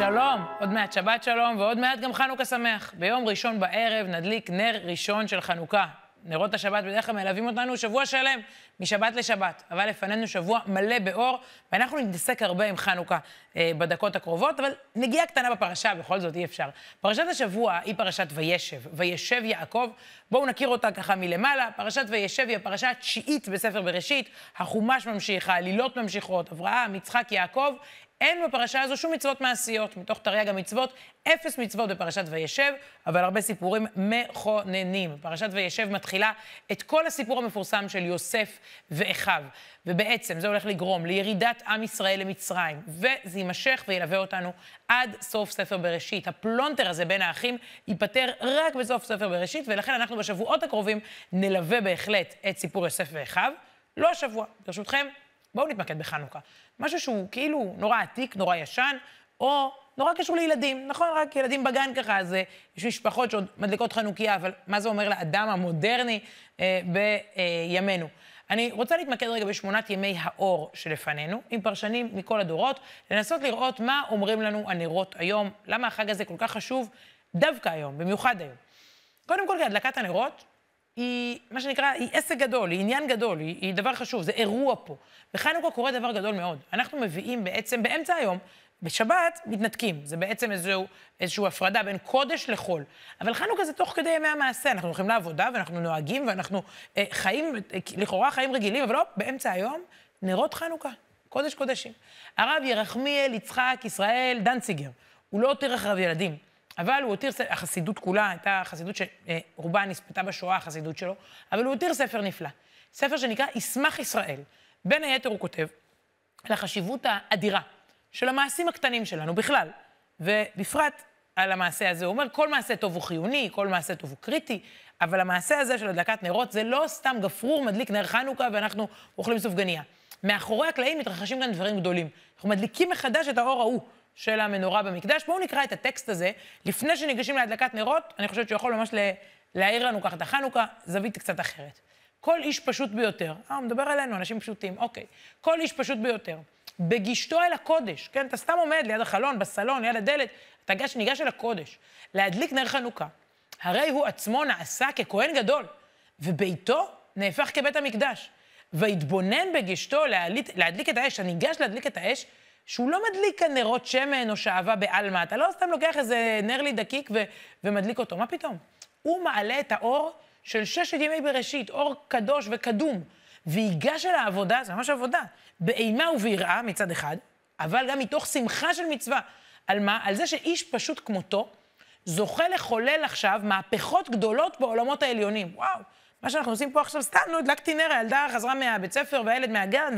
שלום, עוד מעט שבת שלום ועוד מעט גם חנוכה שמח. ביום ראשון בערב נדליק נר ראשון של חנוכה. נרות השבת בדרך כלל מלווים אותנו שבוע שלם, משבת לשבת. אבל לפנינו שבוע מלא באור, ואנחנו נתעסק הרבה עם חנוכה אה, בדקות הקרובות, אבל נגיעה קטנה בפרשה, בכל זאת אי אפשר. פרשת השבוע היא פרשת וישב, וישב יעקב. בואו נכיר אותה ככה מלמעלה. פרשת וישב היא הפרשה התשיעית בספר בראשית, החומש ממשיך, העלילות ממשיכות, אברהם, יצחק, יעקב. אין בפרשה הזו שום מצוות מעשיות, מתוך תרי"ג המצוות, אפס מצוות בפרשת וישב, אבל הרבה סיפורים מכוננים. פרשת וישב מתחילה את כל הסיפור המפורסם של יוסף ואחיו, ובעצם זה הולך לגרום לירידת עם ישראל למצרים, וזה יימשך וילווה אותנו עד סוף ספר בראשית. הפלונטר הזה בין האחים ייפתר רק בסוף ספר בראשית, ולכן אנחנו בשבועות הקרובים נלווה בהחלט את סיפור יוסף ואחיו. לא השבוע, ברשותכם, בואו נתמקד בחנוכה. משהו שהוא כאילו נורא עתיק, נורא ישן, או נורא קשור לילדים. נכון, רק ילדים בגן ככה, אז אה, יש משפחות שעוד מדליקות חנוכיה, אבל מה זה אומר לאדם המודרני אה, בימינו? אני רוצה להתמקד רגע בשמונת ימי האור שלפנינו, עם פרשנים מכל הדורות, לנסות לראות מה אומרים לנו הנרות היום, למה החג הזה כל כך חשוב דווקא היום, במיוחד היום. קודם כל, הדלקת הנרות היא, מה שנקרא, היא עסק גדול, היא עניין גדול, היא, היא דבר חשוב, זה אירוע פה. בחנוכה קורה דבר גדול מאוד. אנחנו מביאים בעצם, באמצע היום, בשבת מתנתקים. זה בעצם איזשהו, איזשהו הפרדה בין קודש לחול. אבל חנוכה זה תוך כדי ימי המעשה. אנחנו הולכים לעבודה ואנחנו נוהגים ואנחנו אה, חיים, אה, לכאורה חיים רגילים, אבל לא, באמצע היום, נרות חנוכה, קודש קודשים. הרב ירחמיאל יצחק ישראל דנציגר, הוא לא הותיר אחריו ילדים. אבל הוא הותיר, החסידות כולה הייתה חסידות שרובה נספתה בשואה, החסידות שלו, אבל הוא הותיר ספר נפלא. ספר שנקרא ישמח ישראל. בין היתר הוא כותב על החשיבות האדירה של המעשים הקטנים שלנו בכלל, ובפרט על המעשה הזה. הוא אומר, כל מעשה טוב הוא חיוני, כל מעשה טוב הוא קריטי, אבל המעשה הזה של הדלקת נרות זה לא סתם גפרור מדליק נר חנוכה ואנחנו אוכלים סופגניה. מאחורי הקלעים מתרחשים כאן דברים גדולים. אנחנו מדליקים מחדש את האור ההוא. של המנורה במקדש. בואו נקרא את הטקסט הזה. לפני שניגשים להדלקת נרות, אני חושבת שהוא יכול ממש להעיר לנו ככה את החנוכה, זווית קצת אחרת. כל איש פשוט ביותר, אה, הוא מדבר עלינו, אנשים פשוטים, אוקיי. כל איש פשוט ביותר, בגישתו אל הקודש, כן? אתה סתם עומד ליד החלון, בסלון, ליד הדלת, אתה ניגש, ניגש אל הקודש, להדליק נר חנוכה. הרי הוא עצמו נעשה ככהן גדול, וביתו נהפך כבית המקדש. ויתבונן בגישתו להדליק, להדליק את האש, הניגש להדליק את האש, שהוא לא מדליק כאן נרות שמן או שעווה בעלמא, אתה לא סתם לוקח איזה נר לי דקיק ו- ומדליק אותו, מה פתאום? הוא מעלה את האור של ששת ימי בראשית, אור קדוש וקדום, ויגש אל העבודה, זה ממש עבודה, באימה וביראה מצד אחד, אבל גם מתוך שמחה של מצווה. על מה? על זה שאיש פשוט כמותו זוכה לחולל עכשיו מהפכות גדולות בעולמות העליונים. וואו. מה שאנחנו עושים פה עכשיו, סתם, נו, הדלקתי נר, הילדה חזרה מהבית ספר והילד מהגן,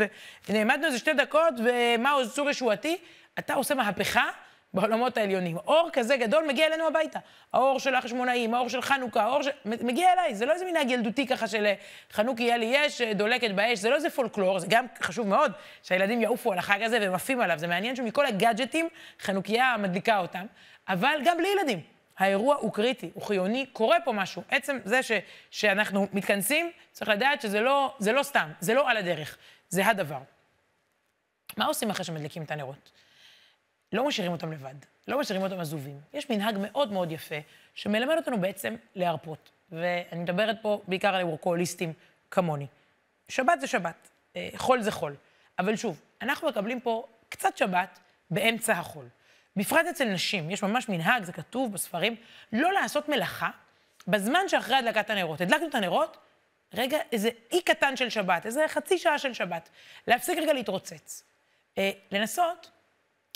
ונעמדנו איזה שתי דקות, ומהו איזה צור ישועתי? אתה עושה מהפכה בעולמות העליונים. אור כזה גדול מגיע אלינו הביתה. האור של החשמונאים, האור של חנוכה, האור ש... מגיע אליי. זה לא איזה מנהג ילדותי ככה של אה, חנוכי יהיה לי יש, אה, דולקת באש, זה לא איזה פולקלור, זה גם חשוב מאוד שהילדים יעופו על החג הזה והם עפים עליו. זה מעניין שמכל הגאדג'טים, חנוכיה מדליקה אותם, אבל גם בלי ילדים. האירוע הוא קריטי, הוא חיוני, קורה פה משהו. עצם זה ש, שאנחנו מתכנסים, צריך לדעת שזה לא, לא סתם, זה לא על הדרך, זה הדבר. מה עושים אחרי שמדליקים את הנרות? לא משאירים אותם לבד, לא משאירים אותם עזובים. יש מנהג מאוד מאוד יפה, שמלמד אותנו בעצם להרפות. ואני מדברת פה בעיקר על וורקוהוליסטים כמוני. שבת זה שבת, אה, חול זה חול. אבל שוב, אנחנו מקבלים פה קצת שבת באמצע החול. בפרט אצל נשים, יש ממש מנהג, זה כתוב בספרים, לא לעשות מלאכה בזמן שאחרי הדלקת הנרות. הדלקנו את הנרות, רגע, איזה אי קטן של שבת, איזה חצי שעה של שבת. להפסיק רגע להתרוצץ. אה, לנסות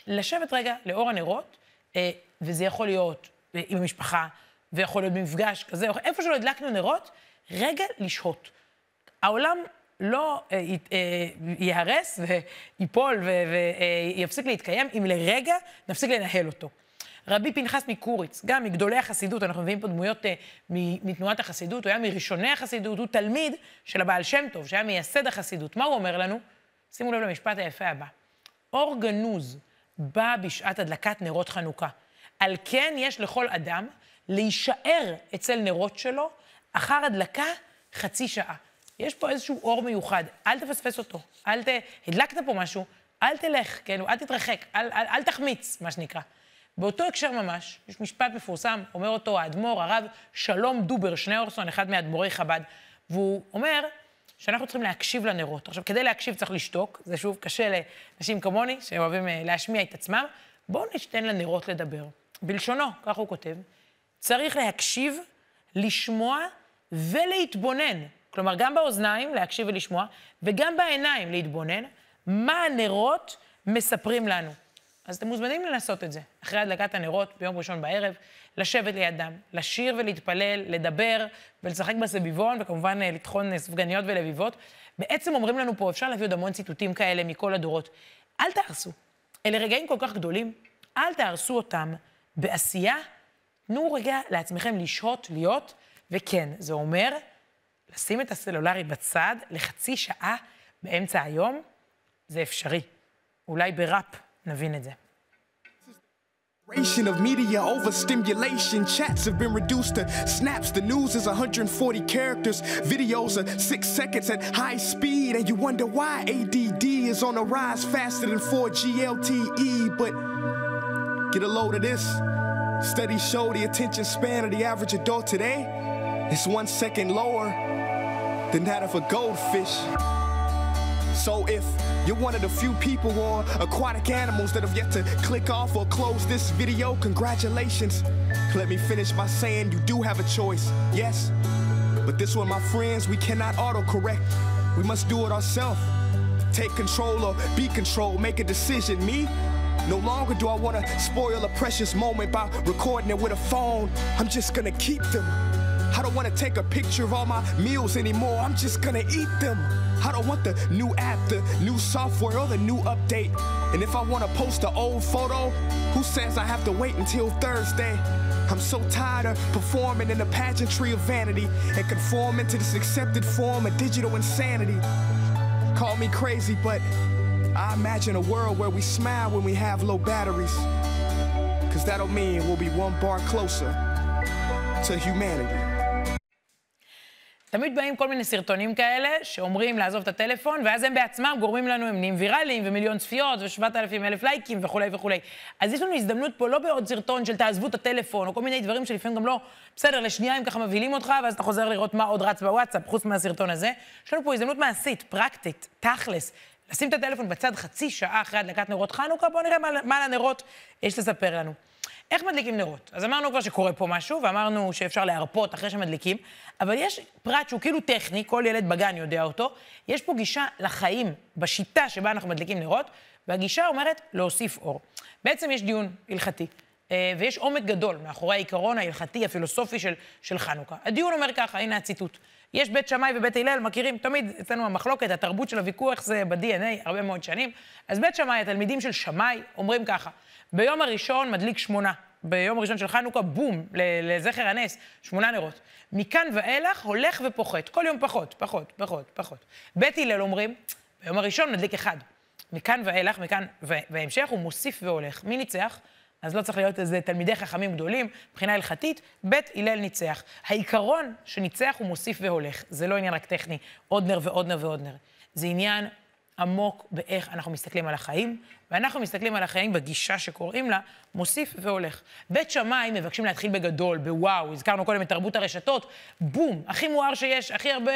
לשבת רגע לאור הנרות, אה, וזה יכול להיות אה, עם המשפחה, ויכול להיות במפגש כזה, איפה שלא הדלקנו נרות, רגע לשהות. העולם לא אה, אה, ייהרס וייפול ויפסיק להתקיים אם לרגע נפסיק לנהל אותו. רבי פנחס מקוריץ, גם מגדולי החסידות, אנחנו מביאים פה דמויות אה, מתנועת החסידות, הוא היה מראשוני החסידות, הוא תלמיד של הבעל שם טוב, שהיה מייסד החסידות. מה הוא אומר לנו? שימו לב למשפט היפה הבא. אור גנוז בא בשעת הדלקת נרות חנוכה. על כן יש לכל אדם להישאר אצל נרות שלו אחר הדלקה חצי שעה. יש פה איזשהו אור מיוחד, אל תפספס אותו. אל ת... הדלקת פה משהו, אל תלך, כן, אל תתרחק, אל, אל, אל תחמיץ, מה שנקרא. באותו הקשר ממש, יש משפט מפורסם, אומר אותו האדמו"ר, הרב שלום דובר שניאורסון, אחד מאדמו"רי חב"ד, והוא אומר שאנחנו צריכים להקשיב לנרות. עכשיו, כדי להקשיב צריך לשתוק, זה שוב קשה לאנשים כמוני, שאוהבים אה, להשמיע את עצמם. בואו ניתן לנרות לדבר. בלשונו, כך הוא כותב, צריך להקשיב, לשמוע ולהתבונן. כלומר, גם באוזניים להקשיב ולשמוע, וגם בעיניים להתבונן, מה הנרות מספרים לנו. אז אתם מוזמנים לנסות את זה. אחרי הדלקת הנרות ביום ראשון בערב, לשבת לידם, לשיר ולהתפלל, לדבר ולשחק בסביבון, וכמובן אה, לטחון אה, ספגניות ולביבות. בעצם אומרים לנו פה, אפשר להביא עוד המון ציטוטים כאלה מכל הדורות. אל תהרסו. אלה רגעים כל כך גדולים, אל תהרסו אותם בעשייה. תנו רגע לעצמכם לשהות, להיות, וכן, זה אומר לשים את הסלולרי בצד לחצי שעה באמצע היום, זה אפשרי. אולי בראפ נבין את זה. of media overstimulation. Chats have been reduced to snaps. The news is 140 characters. Videos are six seconds at high speed. And you wonder why ADD is on the rise faster than 4G LTE. But get a load of this. Studies show the attention span of the average adult today is one second lower than that of a goldfish. So if you're one of the few people or aquatic animals that have yet to click off or close this video, congratulations. Let me finish by saying you do have a choice, yes. But this one, my friends, we cannot autocorrect. We must do it ourselves. Take control or be controlled, make a decision. Me, no longer do I want to spoil a precious moment by recording it with a phone. I'm just gonna keep them. I don't want to take a picture of all my meals anymore. I'm just gonna eat them. I don't want the new app, the new software, or the new update. And if I want to post an old photo, who says I have to wait until Thursday? I'm so tired of performing in the pageantry of vanity and conforming to this accepted form of digital insanity. Call me crazy, but I imagine a world where we smile when we have low batteries. Cause that'll mean we'll be one bar closer to humanity. תמיד באים כל מיני סרטונים כאלה, שאומרים לעזוב את הטלפון, ואז הם בעצמם גורמים לנו, הם נהיים ויראליים, ומיליון צפיות, ושבעת אלפים אלף לייקים, וכולי וכולי. אז יש לנו הזדמנות פה לא בעוד סרטון של תעזבו את הטלפון, או כל מיני דברים שלפעמים גם לא, בסדר, לשנייה הם ככה מבהילים אותך, ואז אתה חוזר לראות מה עוד רץ בוואטסאפ, חוץ מהסרטון הזה. יש לנו פה הזדמנות מעשית, פרקטית, תכלס, לשים את הטלפון בצד חצי שעה אחרי הדלקת נרות חנוכה, בואו נראה מה, מה לנרות יש לספר לנו. איך מדליקים נרות? אז אמרנו כבר שקורה פה משהו, ואמרנו שאפשר להרפות אחרי שמדליקים, אבל יש פרט שהוא כאילו טכני, כל ילד בגן יודע אותו, יש פה גישה לחיים בשיטה שבה אנחנו מדליקים נרות, והגישה אומרת להוסיף אור. בעצם יש דיון הלכתי, אה, ויש עומק גדול מאחורי העיקרון ההלכתי, הפילוסופי של, של חנוכה. הדיון אומר ככה, הנה הציטוט. יש בית שמאי ובית הלל, מכירים, תמיד אצלנו המחלוקת, התרבות של הוויכוח זה ב-DNA הרבה מאוד שנים. אז בית שמאי, התלמידים של שמאי, אומרים ככה, ביום הראשון מדליק שמונה. ביום הראשון של חנוכה, בום, לזכר הנס, שמונה נרות. מכאן ואילך הולך ופוחת, כל יום פחות, פחות, פחות, פחות. בית הלל אומרים, ביום הראשון מדליק אחד. מכאן ואילך, מכאן והמשך, הוא מוסיף והולך. מי ניצח? אז לא צריך להיות איזה תלמידי חכמים גדולים, מבחינה הלכתית, בית הלל ניצח. העיקרון שניצח הוא מוסיף והולך. זה לא עניין רק טכני, עוד נר ועוד נר ועוד נר. זה עניין עמוק באיך אנחנו מסתכלים על החיים, ואנחנו מסתכלים על החיים בגישה שקוראים לה מוסיף והולך. בית שמאי מבקשים להתחיל בגדול, בוואו, הזכרנו קודם את תרבות הרשתות, בום, הכי מואר שיש, הכי הרבה,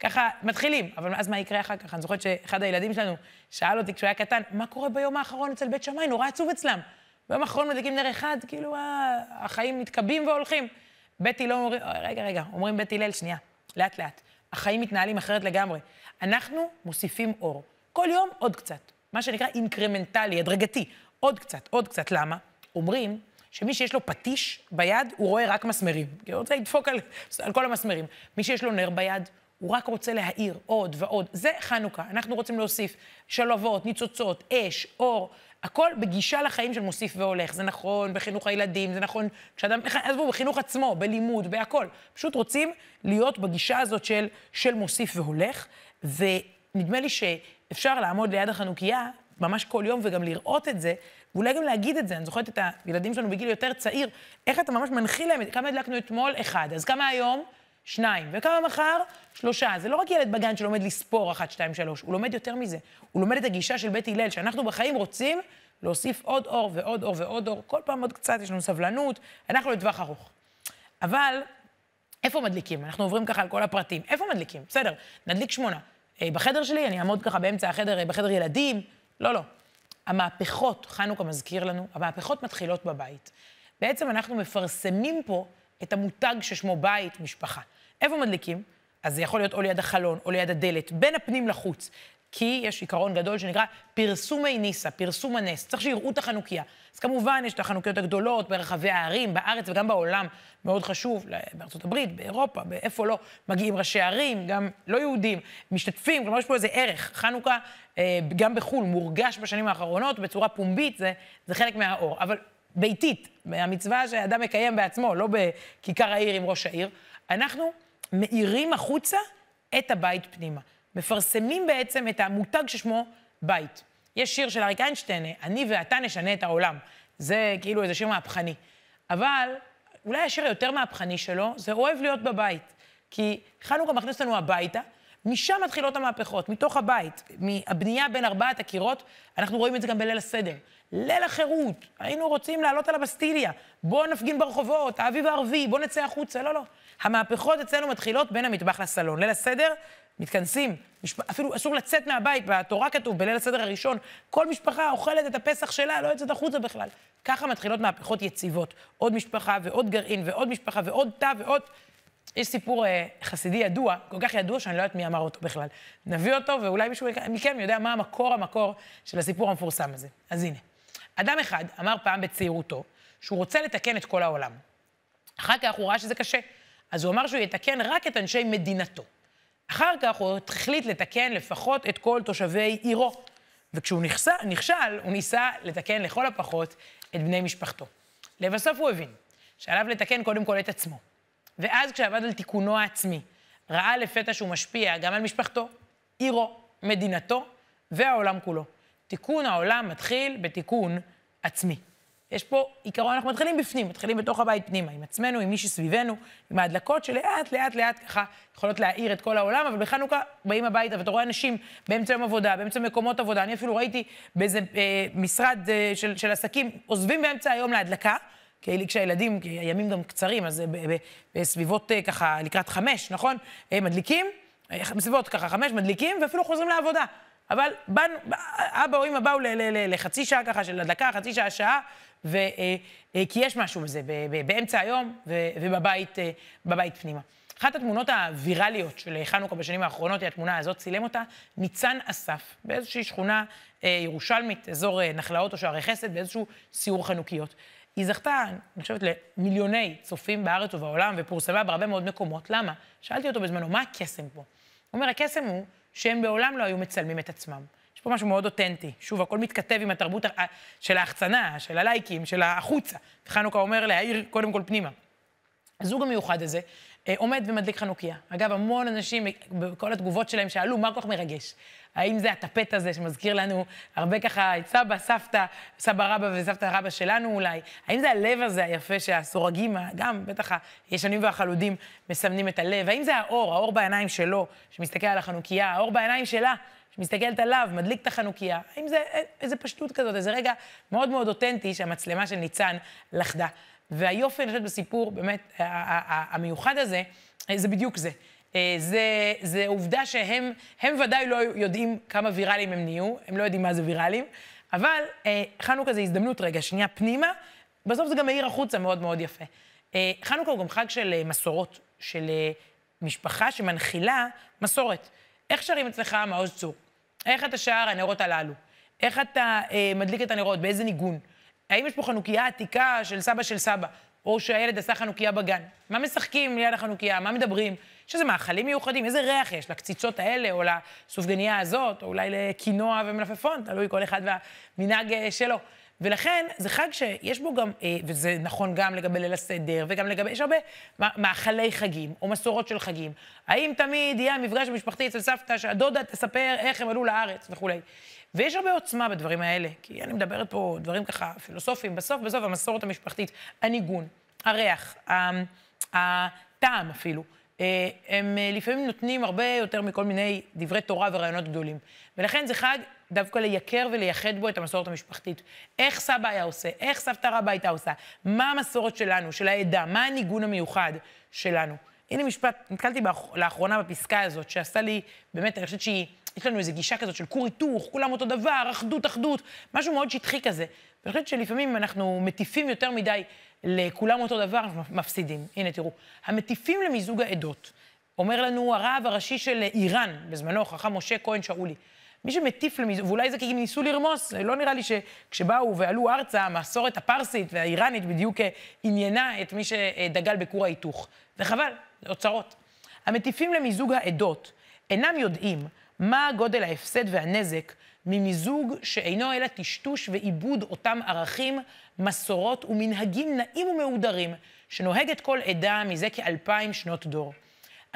ככה, מתחילים. אבל אז מה יקרה אחר כך? אני זוכרת שאחד הילדים שלנו שאל אותי כשהוא היה קטן, מה קורה ביום האחרון אצל בית שמאי? נורא עצוב אצלם. ביום האחרון מדליקים נר אחד, כאילו אה, החיים מתקבים והולכים. בית הלל אומרים, רגע, רגע, אומרים בית הלל, שנייה, לאט לאט. החיים מתנהלים אחרת לגמרי. אנחנו מוסיפים אור. כל יום עוד קצת. מה שנקרא אינקרמנטלי, הדרגתי. עוד קצת, עוד קצת. למה? אומרים שמי שיש לו פטיש ביד, הוא רואה רק מסמרים. כי הוא רוצה לדפוק על, על כל המסמרים. מי שיש לו נר ביד, הוא רק רוצה להאיר עוד ועוד. זה חנוכה. אנחנו רוצים להוסיף שלוות, ניצוצות, אש, אור. הכל בגישה לחיים של מוסיף והולך. זה נכון בחינוך הילדים, זה נכון כשאדם, עזבו, בחינוך עצמו, בלימוד, בהכל. פשוט רוצים להיות בגישה הזאת של, של מוסיף והולך, ונדמה לי ש... אפשר לעמוד ליד החנוכיה ממש כל יום וגם לראות את זה, ואולי גם להגיד את זה. אני זוכרת את הילדים שלנו בגיל יותר צעיר, איך אתה ממש מנחיל להם, כמה הדלקנו אתמול? אחד. אז כמה היום? שניים. וכמה מחר? שלושה. זה לא רק ילד בגן שלומד לספור אחת, שתיים, שלוש, הוא לומד יותר מזה. הוא לומד את הגישה של בית הלל, שאנחנו בחיים רוצים להוסיף עוד אור ועוד אור ועוד אור, כל פעם עוד קצת, יש לנו סבלנות, אנחנו לטווח ארוך. אבל איפה מדליקים? אנחנו עוברים ככה על כל הפרטים. איפה מדליקים? בסדר, נדליק שמונה. אה, בחדר שלי, אני אעמוד ככה באמצע החדר, אה, בחדר ילדים? לא, לא. המהפכות, חנוכה מזכיר לנו, המהפכות מתחילות בבית. בעצם אנחנו מפרסמים פה את המותג ששמו בית, משפחה. איפה מדליקים? אז זה יכול להיות או ליד החלון, או ליד הדלת, בין הפנים לחוץ. כי יש עיקרון גדול שנקרא פרסומי ניסה, פרסום הנס. צריך שיראו את החנוכיה. אז כמובן, יש את החנוכיות הגדולות ברחבי הערים, בארץ וגם בעולם, מאוד חשוב, בארצות הברית, באירופה, באיפה לא, מגיעים ראשי ערים, גם לא יהודים, משתתפים, כלומר יש פה איזה ערך. חנוכה, אה, גם בחו"ל, מורגש בשנים האחרונות בצורה פומבית, זה, זה חלק מהאור. אבל ביתית, המצווה שאדם מקיים בעצמו, לא בכיכר העיר עם ראש העיר, אנחנו מאירים החוצה את הבית פנימה. מפרסמים בעצם את המותג ששמו בית. יש שיר של אריק איינשטיין, אני ואתה נשנה את העולם. זה כאילו איזה שיר מהפכני. אבל אולי השיר היותר מהפכני שלו זה אוהב להיות בבית. כי חנוכה מכניס אותנו הביתה, משם מתחילות המהפכות, מתוך הבית, מהבנייה בין ארבעת הקירות, אנחנו רואים את זה גם בליל הסדר. ליל החירות, היינו רוצים לעלות על הבסטיליה, בואו נפגין ברחובות, האביב הערבי, בואו נצא החוצה, לא, לא. המהפכות אצלנו מתחילות בין המטבח לסלון. ליל הסדר, מתכנסים, אפילו אסור לצאת מהבית, בתורה כתוב, בליל הסדר הראשון, כל משפחה אוכלת את הפסח שלה, לא יוצאת החוצה בכלל. ככה מתחילות מהפכות יציבות. עוד משפחה ועוד גרעין ועוד משפחה ועוד תא ועוד... יש סיפור אה, חסידי ידוע, כל כך ידוע שאני לא יודעת מי אמר אותו בכלל. נביא אותו, ואולי מישהו מכם יודע מה המקור המקור של הסיפור המפורסם הזה. אז הנה. אדם אחד אמר פעם בצעירותו שהוא רוצה לתקן את כל העולם. אחר כך הוא ראה שזה קשה, אז הוא אמר שהוא יתקן רק את אנשי מדינתו. אחר כך הוא החליט לתקן לפחות את כל תושבי עירו. וכשהוא נכסה, נכשל, הוא ניסה לתקן לכל הפחות את בני משפחתו. לבסוף הוא הבין שעליו לתקן קודם כל את עצמו. ואז כשעבד על תיקונו העצמי, ראה לפתע שהוא משפיע גם על משפחתו, עירו, מדינתו והעולם כולו. תיקון העולם מתחיל בתיקון עצמי. יש פה עיקרון, אנחנו מתחילים בפנים, מתחילים בתוך הבית פנימה, עם עצמנו, עם מי שסביבנו, עם ההדלקות שלאט, לאט, לאט ככה יכולות להאיר את כל העולם, אבל בחנוכה באים הביתה ואתה רואה אנשים באמצע יום עבודה, באמצע מקומות עבודה. אני אפילו ראיתי באיזה אה, משרד אה, של, של עסקים, עוזבים באמצע היום להדלקה, כי כשהילדים, כי הימים גם קצרים, אז בסביבות אה, ככה, לקראת חמש, נכון? אה, מדליקים, אה, בסביבות ככה חמש, מדליקים, ואפילו חוזרים לעבודה. אבל בנ, אבא או אמא באו לחצי שעה ככה של הדלקה, חצי שעה, שעה, ו, אה, אה, כי יש משהו בזה, באמצע היום ובבית פנימה. אחת התמונות הווירליות של חנוכה בשנים האחרונות היא התמונה הזאת, צילם אותה ניצן אסף, באיזושהי שכונה אה, ירושלמית, אזור נחלאות או שערי חסד, באיזשהו סיור חנוכיות. היא זכתה, אני חושבת, למיליוני צופים בארץ ובעולם, ופורסמה בהרבה מאוד מקומות. למה? שאלתי אותו בזמנו, מה הקסם פה? הוא אומר, הקסם הוא שהם בעולם לא היו מצלמים את עצמם. יש פה משהו מאוד אותנטי. שוב, הכל מתכתב עם התרבות של ההחצנה, של הלייקים, של החוצה. חנוכה אומר להעיר קודם כל פנימה. הזוג המיוחד הזה עומד ומדליק חנוכיה. אגב, המון אנשים, בכל התגובות שלהם שאלו, מה כל כך מרגש? האם זה הטפט הזה שמזכיר לנו הרבה ככה את סבא, סבתא, סבא רבא וסבתא רבא שלנו אולי? האם זה הלב הזה היפה שהסורגים, גם בטח הישנים והחלודים, מסמנים את הלב? האם זה האור, האור בעיניים שלו, שמסתכל על החנוכיה, האור בעיניים שלה, שמסתכלת עליו, מדליק את החנוכיה? האם זה איזה פשטות כזאת, איזה רגע מאוד מאוד אותנטי שהמצלמה של ניצן לכדה? והיופי, אני חושבת, בסיפור, באמת, המיוחד הזה, זה בדיוק זה. אה, זה, זה עובדה שהם הם ודאי לא יודעים כמה ויראליים הם נהיו, הם לא יודעים מה זה ויראליים, אבל אה, חנוכה זה הזדמנות רגע, שנייה פנימה, בסוף זה גם מאיר החוצה מאוד מאוד יפה. אה, חנוכה הוא גם חג של מסורות, של משפחה שמנחילה מסורת. איך שרים אצלך מעוז צור? איך אתה שר הנרות הללו? איך אתה אה, מדליק את הנרות? באיזה ניגון? האם יש פה חנוכיה עתיקה של סבא של סבא, או שהילד עשה חנוכיה בגן? מה משחקים ליד החנוכיה? מה מדברים? יש איזה מאכלים מיוחדים, איזה ריח יש לקציצות האלה, או לסופגניה הזאת, או אולי לקינוע ומלפפון, תלוי כל אחד והמנהג אה, שלו. ולכן זה חג שיש בו גם, אה, וזה נכון גם לגבי ליל הסדר, וגם לגבי, יש הרבה מאכלי חגים, או מסורות של חגים. האם תמיד יהיה המפגש המשפחתי אצל סבתא, שהדודה תספר איך הם עלו לארץ וכולי. ויש הרבה עוצמה בדברים האלה, כי אני מדברת פה דברים ככה פילוסופיים, בסוף בסוף המסורת המשפחתית, הניגון, הריח, הטעם אפילו. אה, הם אה, לפעמים נותנים הרבה יותר מכל מיני דברי תורה ורעיונות גדולים. ולכן זה חג דווקא לייקר ולייחד בו את המסורת המשפחתית. איך סבא היה עושה, איך סבתא רבא הייתה עושה, מה המסורת שלנו, של העדה, מה הניגון המיוחד שלנו. הנה משפט, נתקלתי לאחרונה בפסקה הזאת, שעשתה לי, באמת, אני חושבת שהיא, יש לנו איזו גישה כזאת של כור היתוך, כולם אותו דבר, אחדות, אחדות, משהו מאוד שטחי כזה. ואני חושבת שלפעמים אנחנו מטיפים יותר מדי לכולם אותו דבר, אנחנו מפסידים. הנה, תראו, המטיפים למיזוג העדות, אומר לנו הרב הראשי של איראן, בזמנו, חכם משה כהן שאולי. מי שמטיף למיזוג, ואולי זה כי ניסו לרמוס, לא נראה לי שכשבאו ועלו ארצה, המסורת הפרסית והאיראנית בדיוק עניינה את מי שדגל בכור ההיתוך. וחבל, זה אוצרות. המטיפים למיזוג העדות אינם יודעים מה גודל ההפסד והנזק ממיזוג שאינו אלא טשטוש ועיבוד אותם ערכים, מסורות ומנהגים נאים ומהודרים, שנוהגת כל עדה מזה כאלפיים שנות דור.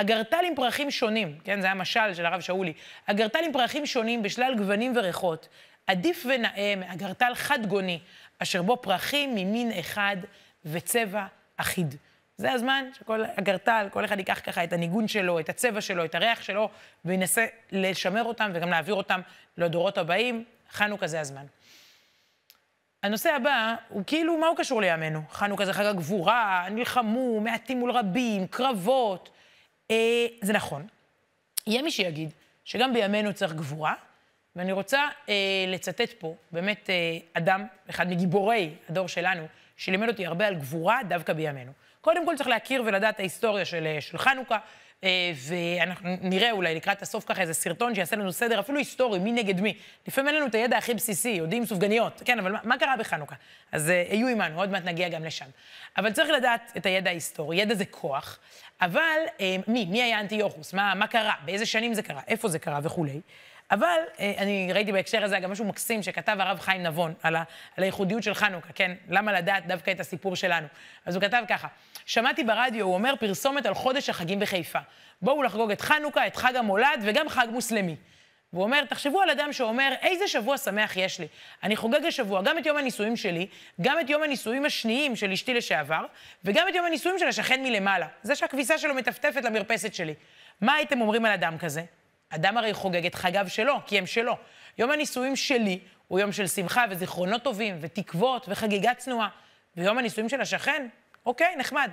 אגרטל עם פרחים שונים, כן, זה היה משל של הרב שאולי, אגרטל עם פרחים שונים בשלל גוונים וריחות, עדיף ונאה מאגרטל חד גוני, אשר בו פרחים ממין אחד וצבע אחיד. זה הזמן שכל אגרטל, כל אחד ייקח ככה את הניגון שלו, את הצבע שלו, את הריח שלו, וינסה לשמר אותם וגם להעביר אותם לדורות הבאים. חנוכה זה הזמן. הנושא הבא הוא כאילו, מה הוא קשור לימינו? חנוכה זה חג הגבורה, נלחמו, מעטים מול רבים, קרבות. אה, זה נכון. יהיה מי שיגיד שגם בימינו צריך גבורה, ואני רוצה אה, לצטט פה באמת אה, אדם, אחד מגיבורי הדור שלנו, שלימד אותי הרבה על גבורה דווקא בימינו. קודם כל צריך להכיר ולדעת את ההיסטוריה של, אה, של חנוכה, ואנחנו נראה אולי לקראת הסוף ככה איזה סרטון שיעשה לנו סדר, אפילו היסטורי, מי נגד מי. לפעמים אין לנו את הידע הכי בסיסי, יודעים סופגניות, כן, אבל מה, מה קרה בחנוכה? אז uh, היו עימנו, עוד מעט נגיע גם לשם. אבל צריך לדעת את הידע ההיסטורי, ידע זה כוח, אבל uh, מי? מי היה אנטיוכוס? מה, מה קרה? באיזה שנים זה קרה? איפה זה קרה וכולי. אבל אה, אני ראיתי בהקשר הזה גם משהו מקסים שכתב הרב חיים נבון על, ה, על הייחודיות של חנוכה, כן? למה לדעת דווקא את הסיפור שלנו? אז הוא כתב ככה, שמעתי ברדיו, הוא אומר, פרסומת על חודש החגים בחיפה. בואו לחגוג את חנוכה, את חג המולד וגם חג מוסלמי. והוא אומר, תחשבו על אדם שאומר, איזה שבוע שמח יש לי. אני חוגג השבוע גם את יום הנישואים שלי, גם את יום הנישואים השניים של אשתי לשעבר, וגם את יום הנישואים של השכן מלמעלה. זה שהכביסה שלו מטפטפת למרפסת שלי. מה הייתם אומרים על אדם כזה? אדם הרי חוגג את חגיו שלו, כי הם שלו. יום הנישואים שלי הוא יום של שמחה וזיכרונות טובים ותקוות וחגיגה צנועה. ויום הנישואים של השכן, אוקיי, נחמד.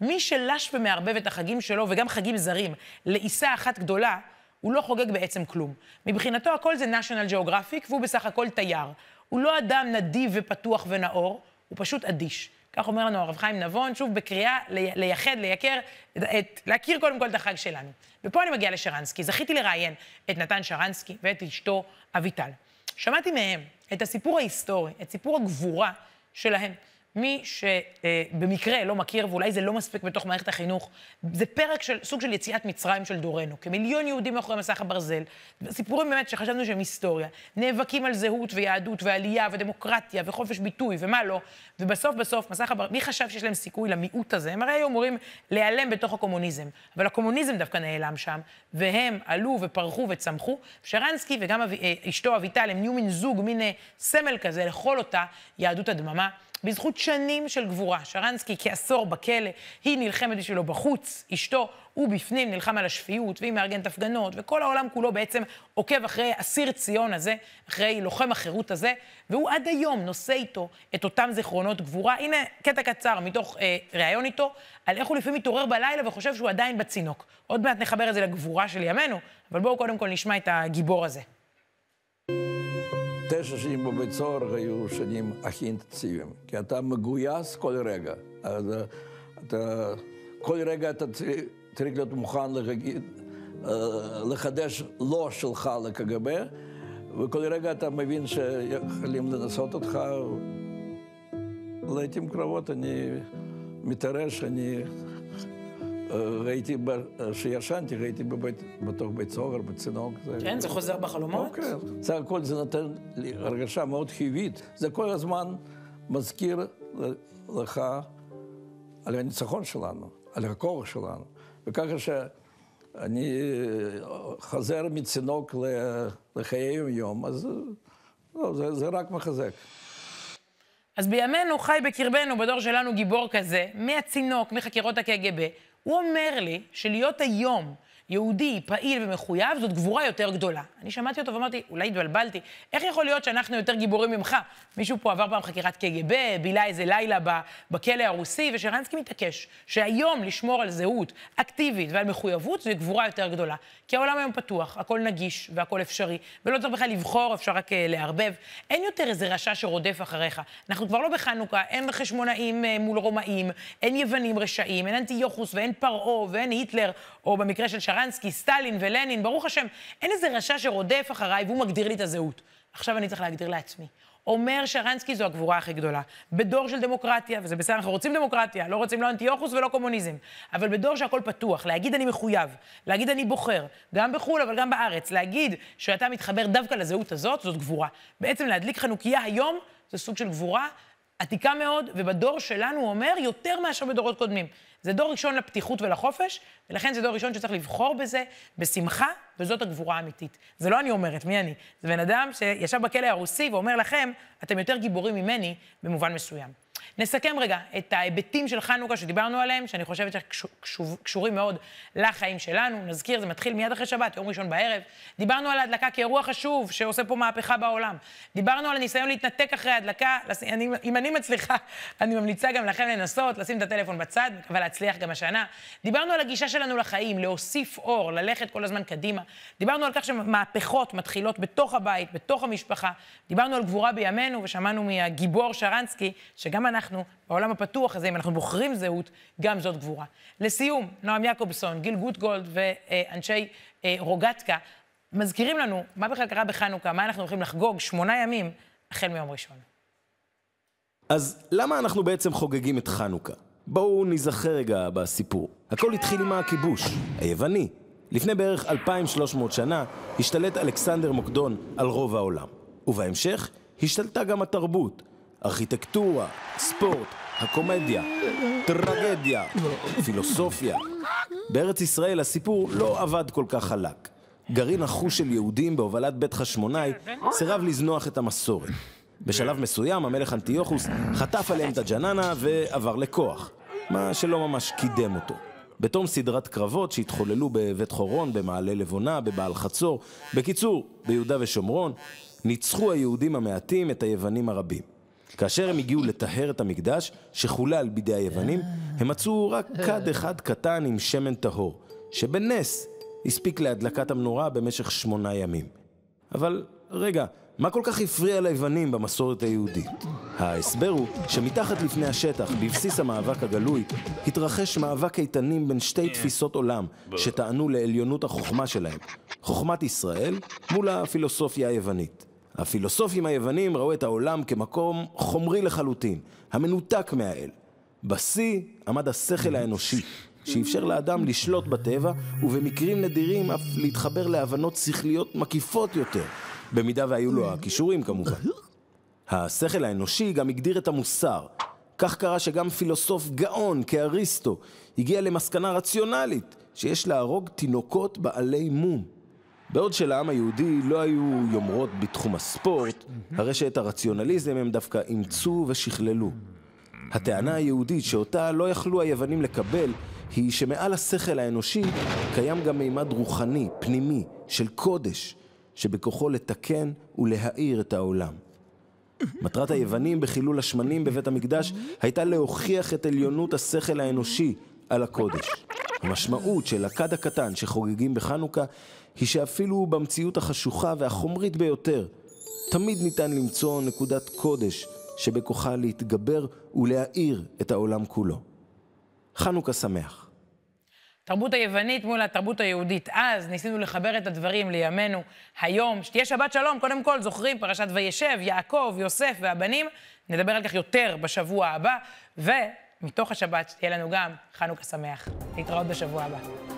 מי שלש ומערבב את החגים שלו, וגם חגים זרים, לעיסה אחת גדולה, הוא לא חוגג בעצם כלום. מבחינתו הכל זה national geographic, והוא בסך הכל תייר. הוא לא אדם נדיב ופתוח ונאור, הוא פשוט אדיש. כך אומר לנו הרב חיים נבון, שוב בקריאה לייחד, לייקר, את, להכיר קודם כל את החג שלנו. ופה אני מגיעה לשרנסקי. זכיתי לראיין את נתן שרנסקי ואת אשתו אביטל. שמעתי מהם את הסיפור ההיסטורי, את סיפור הגבורה שלהם. מי שבמקרה לא מכיר, ואולי זה לא מספיק בתוך מערכת החינוך, זה פרק של, סוג של יציאת מצרים של דורנו. כמיליון יהודים מאחורי מסך הברזל, סיפורים באמת שחשבנו שהם היסטוריה, נאבקים על זהות ויהדות ועלייה ודמוקרטיה וחופש ביטוי ומה לא, ובסוף בסוף מסך הברזל, מי חשב שיש להם סיכוי למיעוט הזה? הם הרי היו אמורים להיעלם בתוך הקומוניזם, אבל הקומוניזם דווקא נעלם שם, והם עלו ופרחו וצמחו. שרנסקי וגם. אה, אשתו אביטל הם נהיו מין זוג, מין אה, סמל כזה לכל אותה יהדות הדממה. בזכות שנים של גבורה. שרנסקי כעשור בכלא, היא נלחמת בשבילו בחוץ, אשתו, הוא בפנים נלחם על השפיות, והיא מארגנת הפגנות, וכל העולם כולו בעצם עוקב אחרי אסיר ציון הזה, אחרי לוחם החירות הזה, והוא עד היום נושא איתו את אותם זיכרונות גבורה. הנה קטע קצר מתוך אה, ראיון איתו, על איך הוא לפעמים מתעורר בלילה וחושב שהוא עדיין בצינוק. עוד מעט נחבר את זה לגבורה של ימינו, אבל בואו קודם כל נשמע את הגיבור הזה. תשע שנים בבית סוהר היו שנים הכי אינטנסיביים, כי אתה מגויס כל רגע. אז אתה, כל רגע אתה צריך להיות מוכן להגיד, לחדש לא שלך לקג"ב, וכל רגע אתה מבין שיכולים לנסות אותך. לעיתים קרבות אני מתרש, אני ראיתי, כשישנתי, ראיתי בבית, בתוך בית סוהר, בצינוק. כן, זה חוזר בחלומות? כן, בסך הכל זה נותן לי הרגשה מאוד חיובית. זה כל הזמן מזכיר לך על הניצחון שלנו, על הכוח שלנו. וככה שאני חוזר מצינוק לחיי יום-יום, אז לא, זה, זה רק מחזק. אז בימינו חי בקרבנו, בדור שלנו, גיבור כזה, מהצינוק, מחקירות הקג"ב. הוא אומר לי שלהיות היום יהודי, פעיל ומחויב, זאת גבורה יותר גדולה. אני שמעתי אותו ואמרתי, אולי התבלבלתי, איך יכול להיות שאנחנו יותר גיבורים ממך? מישהו פה עבר פעם חקירת קג"ב, בילה איזה לילה בכלא הרוסי, ושרנסקי מתעקש שהיום לשמור על זהות אקטיבית ועל מחויבות זה גבורה יותר גדולה. כי העולם היום פתוח, הכל נגיש והכל אפשרי, ולא צריך בכלל לבחור, אפשר רק uh, לערבב. אין יותר איזה רשע שרודף אחריך. אנחנו כבר לא בחנוכה, אין חשמונאים uh, מול רומאים, אין יוונים רשעים, אין אנטיוכוס ואין פרעה ואין היטלר, או במקרה של שרנסקי, סטלין ולנין, ברוך השם, אין איזה רשע שרודף אחריי והוא מגדיר לי את הזהות. עכשיו אני צריך להגדיר לעצמי. אומר שרנסקי זו הגבורה הכי גדולה. בדור של דמוקרטיה, וזה בסדר, אנחנו רוצים דמוקרטיה, לא רוצים לא אנטיוכוס ולא קומוניזם, אבל בדור שהכל פתוח, להגיד אני מחויב, להגיד אני בוחר, גם בחו"ל אבל גם בארץ, להגיד שאתה מתחבר דווקא לזהות הזאת, זאת גבורה. בעצם להדליק חנוכיה היום, זה סוג של גבורה עתיקה מאוד, ובדור שלנו, הוא אומר, יותר מאשר בדורות קודמים. זה דור ראשון לפתיחות ולחופש, ולכן זה דור ראשון שצריך לבחור בזה בשמחה, וזאת הגבורה האמיתית. זה לא אני אומרת, מי אני? זה בן אדם שישב בכלא הרוסי ואומר לכם, אתם יותר גיבורים ממני במובן מסוים. נסכם רגע את ההיבטים של חנוכה שדיברנו עליהם, שאני חושבת שקשורים מאוד לחיים שלנו. נזכיר, זה מתחיל מיד אחרי שבת, יום ראשון בערב. דיברנו על ההדלקה כאירוע חשוב שעושה פה מהפכה בעולם. דיברנו על הניסיון להתנתק אחרי ההדלקה. אני, אם אני מצליחה, אני ממליצה גם לכם לנסות, לשים את הטלפון בצד, מקווה להצליח גם השנה. דיברנו על הגישה שלנו לחיים, להוסיף אור, ללכת כל הזמן קדימה. דיברנו על כך שמהפכות מתחילות בתוך הבית, בתוך המשפחה. דיברנו על גבורה בימינו, ושמענו מהגיבור שרנסקי, שגם אנחנו, בעולם הפתוח הזה, אם אנחנו בוחרים זהות, גם זאת גבורה. לסיום, נועם יעקובסון, גיל גוטגולד ואנשי אה, רוגטקה מזכירים לנו מה בכלל קרה בחנוכה, מה אנחנו הולכים לחגוג שמונה ימים החל מיום ראשון. אז למה אנחנו בעצם חוגגים את חנוכה? בואו ניזכר רגע בסיפור. הכל התחיל עם הכיבוש, היווני. לפני בערך 2,300 שנה השתלט אלכסנדר מוקדון על רוב העולם. ובהמשך השתלטה גם התרבות. ארכיטקטורה, ספורט, הקומדיה, טרגדיה, פילוסופיה. בארץ ישראל הסיפור לא עבד כל כך חלק. גרעין החוש של יהודים בהובלת בית חשמונאי סירב לזנוח את המסורת. בשלב מסוים המלך אנטיוכוס חטף עליהם את הג'ננה ועבר לכוח, מה שלא ממש קידם אותו. בתום סדרת קרבות שהתחוללו בבית חורון, במעלה לבונה, בבעל חצור, בקיצור, ביהודה ושומרון, ניצחו היהודים המעטים את היוונים הרבים. כאשר הם הגיעו לטהר את המקדש, שחולל בידי היוונים, הם מצאו רק כד אחד קטן עם שמן טהור, שבנס הספיק להדלקת המנורה במשך שמונה ימים. אבל רגע, מה כל כך הפריע ליוונים במסורת היהודית? ההסבר הוא שמתחת לפני השטח, בבסיס המאבק הגלוי, התרחש מאבק איתנים בין שתי תפיסות עולם שטענו לעליונות החוכמה שלהם, חוכמת ישראל מול הפילוסופיה היוונית. הפילוסופים היוונים ראו את העולם כמקום חומרי לחלוטין, המנותק מהאל. בשיא עמד השכל האנושי, שאפשר לאדם לשלוט בטבע, ובמקרים נדירים אף להתחבר להבנות שכליות מקיפות יותר, במידה והיו לו הכישורים כמובן. השכל האנושי גם הגדיר את המוסר. כך קרה שגם פילוסוף גאון כאריסטו הגיע למסקנה רציונלית שיש להרוג תינוקות בעלי מום. בעוד שלעם היהודי לא היו יומרות בתחום הספורט, הרי שאת הרציונליזם הם דווקא אימצו ושכללו. הטענה היהודית שאותה לא יכלו היוונים לקבל, היא שמעל השכל האנושי קיים גם מימד רוחני, פנימי, של קודש, שבכוחו לתקן ולהאיר את העולם. מטרת היוונים בחילול השמנים בבית המקדש הייתה להוכיח את עליונות השכל האנושי על הקודש. המשמעות של הכד הקטן שחוגגים בחנוכה היא שאפילו במציאות החשוכה והחומרית ביותר, תמיד ניתן למצוא נקודת קודש שבכוחה להתגבר ולהאיר את העולם כולו. חנוכה שמח. התרבות היוונית מול התרבות היהודית. אז ניסינו לחבר את הדברים לימינו היום. שתהיה שבת שלום, קודם כל, זוכרים, פרשת וישב, יעקב, יוסף והבנים. נדבר על כך יותר בשבוע הבא, ומתוך השבת שתהיה לנו גם חנוכה שמח. להתראות בשבוע הבא.